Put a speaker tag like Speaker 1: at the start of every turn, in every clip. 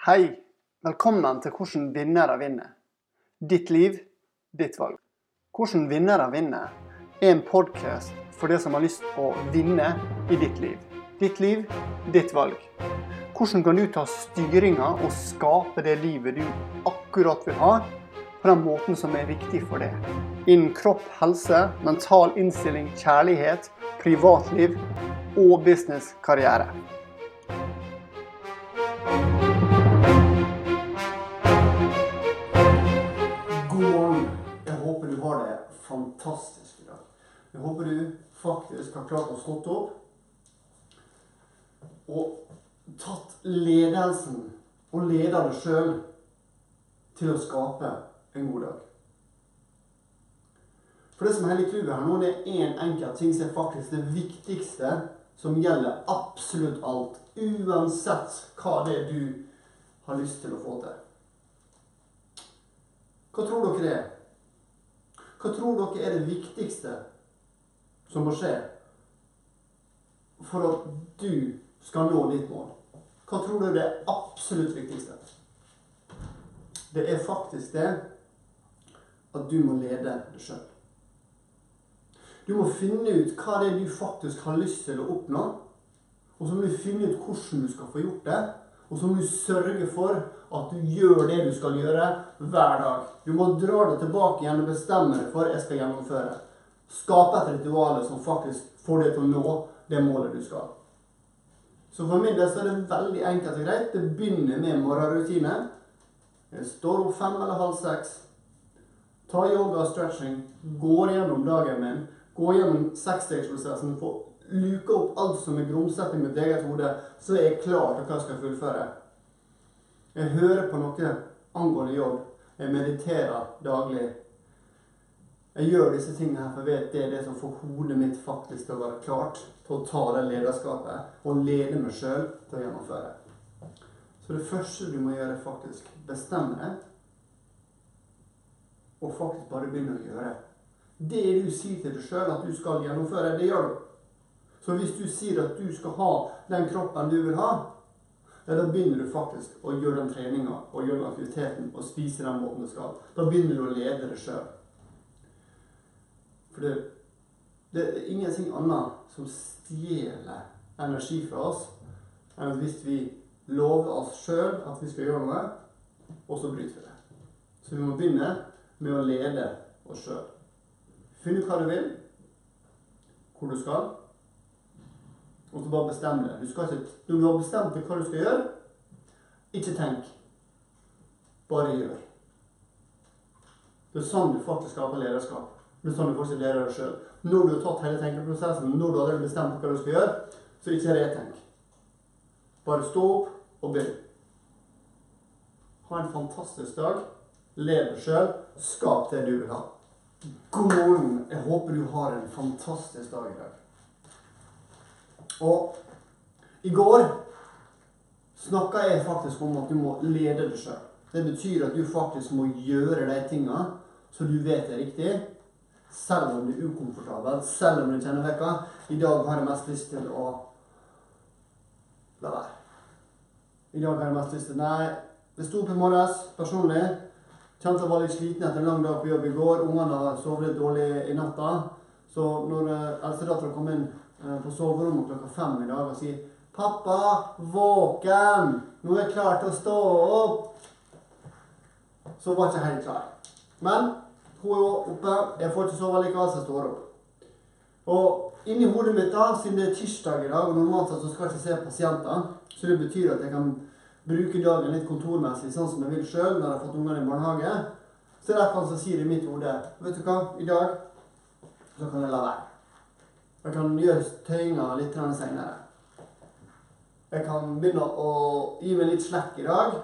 Speaker 1: Hei! Velkommen til Hvordan vinnere vinner. Ditt liv, ditt valg. Hvordan vinnere vinner er en podkast for de som har lyst på å vinne i ditt liv. Ditt liv, ditt valg. Hvordan kan du ta styringa og skape det livet du akkurat vil ha, på den måten som er viktig for deg? Innen kropp, helse, mental innstilling, kjærlighet, privatliv og business, fantastisk i dag. Jeg håper du faktisk har klart å stått opp og tatt ledelsen og leder deg sjøl til å skape en god dag. For det som er hele clouet her nå, det er én en enkelt ting som er faktisk det viktigste som gjelder absolutt alt. Uansett hva det er du har lyst til å få til. Hva tror dere det er? Hva tror dere er det viktigste som må skje for at du skal nå ditt mål? Hva tror du er det absolutt viktigste? Det er faktisk det at du må lede deg sjøl. Du må finne ut hva det er du faktisk har lyst til å oppnå. Og så må du finne ut hvordan du skal få gjort det. Og så må du sørge for at du gjør det du skal gjøre hver dag. Du må dra det tilbake igjen og bestemme deg for jeg skal gjennomføre. Skape et ritual som faktisk får deg til å nå det målet du skal. Så for min del så er det veldig enkelt og greit. Det begynner med morgenrutine. Jeg står opp fem eller halv seks. Tar yoga og stretching. Går gjennom dagen min. Går gjennom seksstegsprosessen. Får luke opp alt som er grumsete i mitt eget hode, så er jeg klar til hva jeg skal fullføre. Jeg hører på noe angående jobb. Jeg mediterer daglig. Jeg gjør disse tingene her for jeg vet det er det som får hodet mitt faktisk til å være klart til å ta det lederskapet og lede meg sjøl til å gjennomføre. Så det første du må gjøre, er faktisk bestemme deg, og faktisk bare begynne å gjøre. Det du sier til deg sjøl at du skal gjennomføre, det gjør du. Så hvis du sier at du skal ha den kroppen du vil ha, ja, da begynner du faktisk å gjøre den treninga og gjøre den aktiviteten og spise den måten du skal. Da begynner du å lede deg sjøl. For det, det er ingenting annet som stjeler energi fra oss enn at hvis vi lover oss sjøl at vi skal gjøre noe, og så bryter vi det. Så vi må begynne med å lede oss sjøl. Finne ut hva du vil, hvor du skal. Og så bare bestem det. Du skal ikke, du har bestemt deg hva du skal gjøre, ikke tenk. Bare gjør. Det er sånn du faktisk skaper lederskap. Det er sånn du faktisk lærer deg sjøl. Når du har tatt hele tenkeprosessen, når du har bestemt hva du skal gjøre, så ikke retenk. Bare stå opp og begynn. Ha en fantastisk dag. Lev deg sjøl. Skap det du vil ha. God morgen. Jeg håper du har en fantastisk dag i dag. Og i går snakka jeg faktisk om at du må lede deg sjøl. Det betyr at du faktisk må gjøre de tinga så du vet det er riktig, selv om du er ukomfortabel, selv om du kjenner vekka. I dag har jeg mest lyst til å la være. I dag har jeg mest lyst til Nei, det sto opp i morges personlig. Kjente jeg var litt sliten etter en lang dag på jobb i går. Ungene har sovet dårlig i natta. Så når eldstedattera kom inn på soverommet klokka fem i dag og sier 'Pappa, våken! Nå er jeg klar til å stå opp.' Så var jeg ikke helt klar. Men hun er oppe. Jeg får ikke sove likevel, så jeg står opp. Og inni hodet mitt, da, siden det er tirsdag i dag, og normalt sett så skal jeg ikke se pasienter, så det betyr at jeg kan bruke dagen litt kontormessig, sånn som jeg vil sjøl når jeg har fått ungene i barnehage, så er det et som sier i mitt hode Vet du hva, i dag så kan jeg la være. Jeg kan gjøre tøyinga litt senere. Jeg kan begynne å gi meg litt slekk i dag,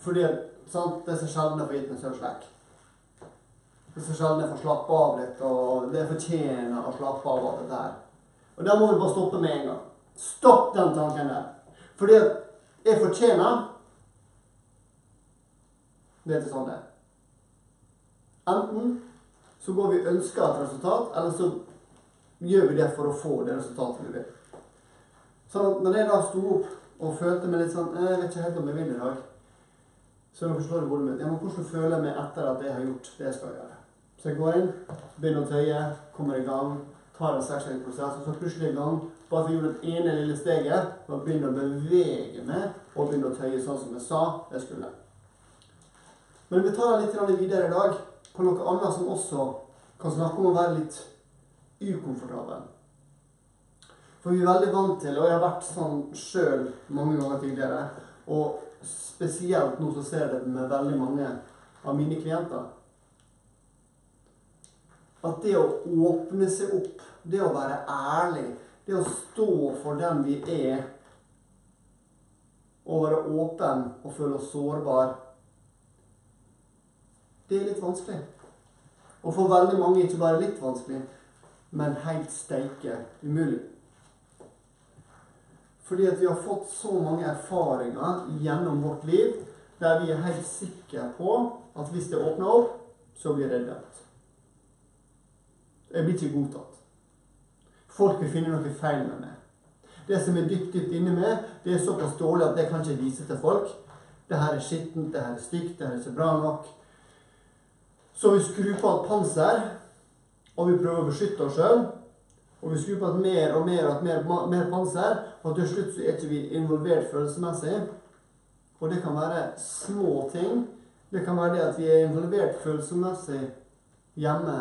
Speaker 1: fordi sant, det er så sjelden jeg får gitt meg selv slekk. Det er så sjelden jeg får slappe av litt, og det fortjener å slappe av alt dette her. Og da må vi bare stoppe med en gang. Stopp den tanken der. Fordi at jeg fortjener Det er ikke sånn det. Enten så går vi og ønsker et resultat, eller så gjør vi det for å få det resultatet vi vil. Så når jeg da sto opp og følte meg litt sånn Jeg vet ikke helt om jeg vil i dag. Så jeg forstår hodet mitt. Ja, men hvordan føler jeg meg etter at jeg har gjort det jeg skal gjøre? Så jeg går inn, begynner å tøye, kommer i gang, tar en seksstegsprosess, og så plutselig i gang. Bare for å gjøre det ene lille steget og begynne å bevege meg og begynne å tøye sånn som jeg sa jeg skulle. Men vi tar det litt videre i dag på noe annet som også kan snakke om å være litt ukomfortabel. For vi er veldig vant til, og jeg har vært sånn sjøl mange ganger tidligere, og spesielt nå så ser jeg det med veldig mange av mine klienter. At det å åpne seg opp, det å være ærlig, det å stå for den vi er, og være åpen og føle oss sårbar, det er litt vanskelig. Og for veldig mange ikke bare litt vanskelig, men helt steike umulig. Fordi at vi har fått så mange erfaringer gjennom vårt liv der vi er helt sikre på at hvis det åpner opp, så blir det dømt. Jeg blir ikke godtatt. Folk vil finne noe feil med meg. Det som er dypt, dypt inni meg, det er såpass dårlig at det kan ikke vise til folk. Det her er skittent, det her er stygt, det her er ikke bra nok. Så vi skrur på et panser, og vi prøver å beskytte oss sjøl. Og vi skrur på et mer og mer og mer, mer panser, og til slutt så er ikke vi involvert følelsesmessig. Og det kan være små ting. Det kan være det at vi er involvert følelsesmessig hjemme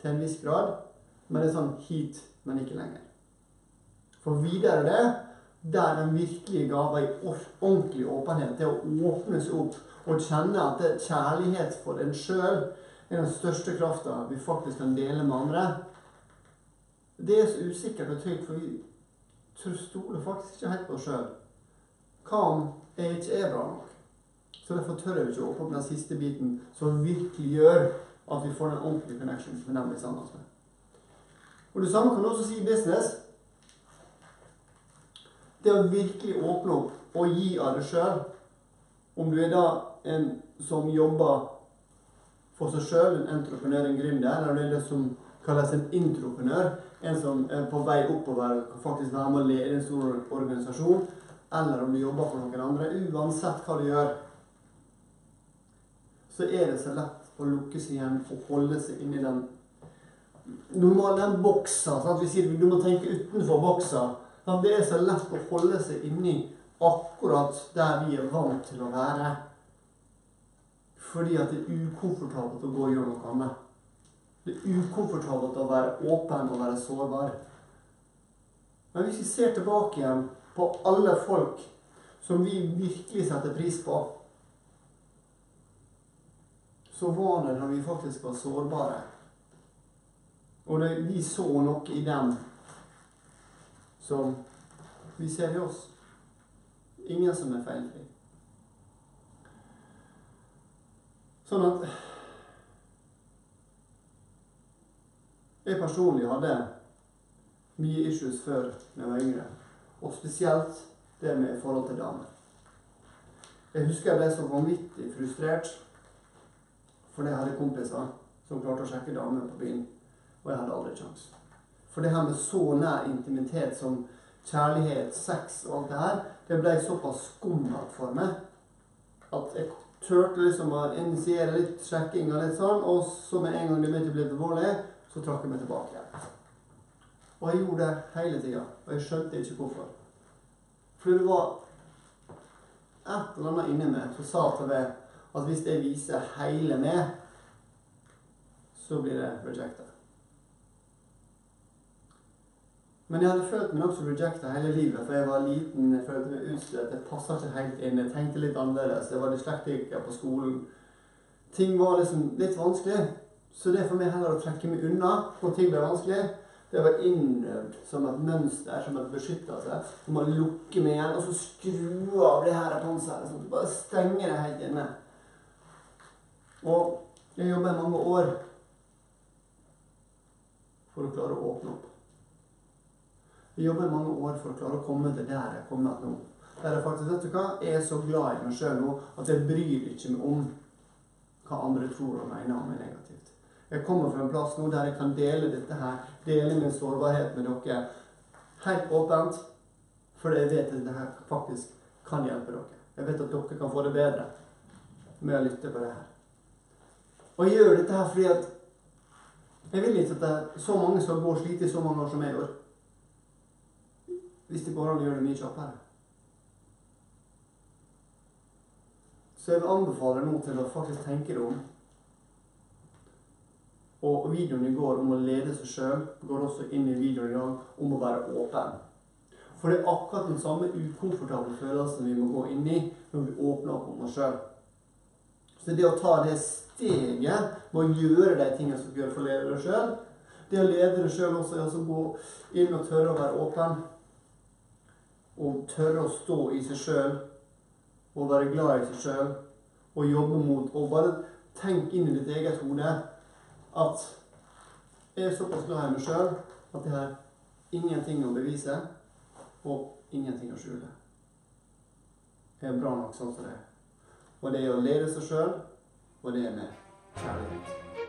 Speaker 1: til en viss grad, men det er sånn hit, men ikke lenger. For videre det, der den virkelige gava i ordentlig åpenhet, det å åpne seg opp og kjenne at det er kjærlighet for en sjøl er den største krafta vi faktisk kan dele med andre, det er så usikkert og trygt, for vi stoler faktisk ikke helt på oss sjøl. Hva om jeg ikke er bra nok? Så derfor tør jeg ikke å åpne opp den siste biten som virkelig gjør at vi får den ordentlige connection med dem vi sammen med. Og Det samme kan du også si i business. Det å virkelig åpne opp og gi av deg sjøl, om du er da en som jobber for seg sjøl, en entreprenør, en gründer, eller det er det som kalles en introprenør, en som er på vei oppover, og faktisk være med å lede en stor organisasjon, eller om du jobber for noen andre. Uansett hva du gjør, så er det så lett å lukke seg igjen og holde seg inni den normale den boksa. Sant? Vi sier du må tenke utenfor boksa. Sant? Det er så lett å holde seg inni akkurat der vi er vant til å være. Fordi at det er ukomfortabelt å gå og gjøre noe annet. Det er ukomfortabelt å være åpen og være sårbar. Men hvis vi ser tilbake igjen på alle folk som vi virkelig setter pris på, så var det når vi faktisk var sårbare. Og det, vi så noe i dem som vi ser i oss. Ingen som er feilfri. Sånn at Jeg personlig hadde mye issues før jeg var yngre. Og spesielt det med forhold til damer. Jeg husker jeg ble så vanvittig frustrert fordi jeg hadde kompiser som klarte å sjekke damer på byen, og jeg hadde aldri kjangs. For det her med så nær intimitet som kjærlighet, sex og alt det her, det ble såpass skummelt for meg at jeg turte liksom å initiere litt sjekking og litt sånn, og så med en gang det begynte å bli alvorlig, så trakk jeg meg tilbake igjen. Og jeg gjorde det hele tida. Og jeg skjønte ikke hvorfor. For det var et eller annet inni meg som sa til meg at hvis jeg viser hele meg, så blir det rejecta. Men jeg hadde følt meg nokså rejecta hele livet, for jeg var liten, jeg følte meg utstøtt, jeg passa ikke helt inn, jeg tenkte litt annerledes, jeg var dyslektiker på skolen. Ting var liksom litt vanskelig. Så det for meg heller å trekke meg unna når ting ble vanskelig. Det var innøvd som et mønster, som et beskyttelse. Du må lukke meg igjen, og så skru av det her panseret. Sånn. Bare stenge det helt inne. Og jeg jobba i mange år for å klare å åpne opp. Jeg jobber i mange år for å klare å komme til der jeg er kommet nå. Der jeg faktisk, vet du hva, jeg er så glad i meg sjøl nå at jeg bryr ikke meg om hva andre tror og mener om meg negativt. Jeg kommer fra en plass nå der jeg kan dele dette her, dele min sårbarhet med dere helt åpent. For jeg vet at dette her faktisk kan hjelpe dere. Jeg vet at dere kan få det bedre. med å lytte på det her. Og jeg gjør dette her fordi at jeg vil ikke at det, så mange skal gå og slite i så mange år som jeg gjør. Hvis det går an å gjøre det mye kjappere. Så jeg vil anbefale deg nå til å faktisk tenke deg om. Og videoen i går om å lede seg sjøl går også inn i videoen i dag om å være åpen. For det er akkurat den samme ukomfortable følelsen vi må gå inn i når vi åpner opp om oss sjøl. Så det å ta det steget med å gjøre de tingene som du gjør for å lede deg sjøl, det å lede deg sjøl også er å gå inn og tørre å være åpen. Og tørre å stå i seg sjøl og være glad i seg sjøl og jobbe mot Og bare tenk inn i ditt eget hode at jeg er såpass glad i meg sjøl at jeg har ingenting å bevise og ingenting å skjule. Jeg er bra nok sånn som det er. Og det er å lede seg sjøl, og det er med kjærlighet.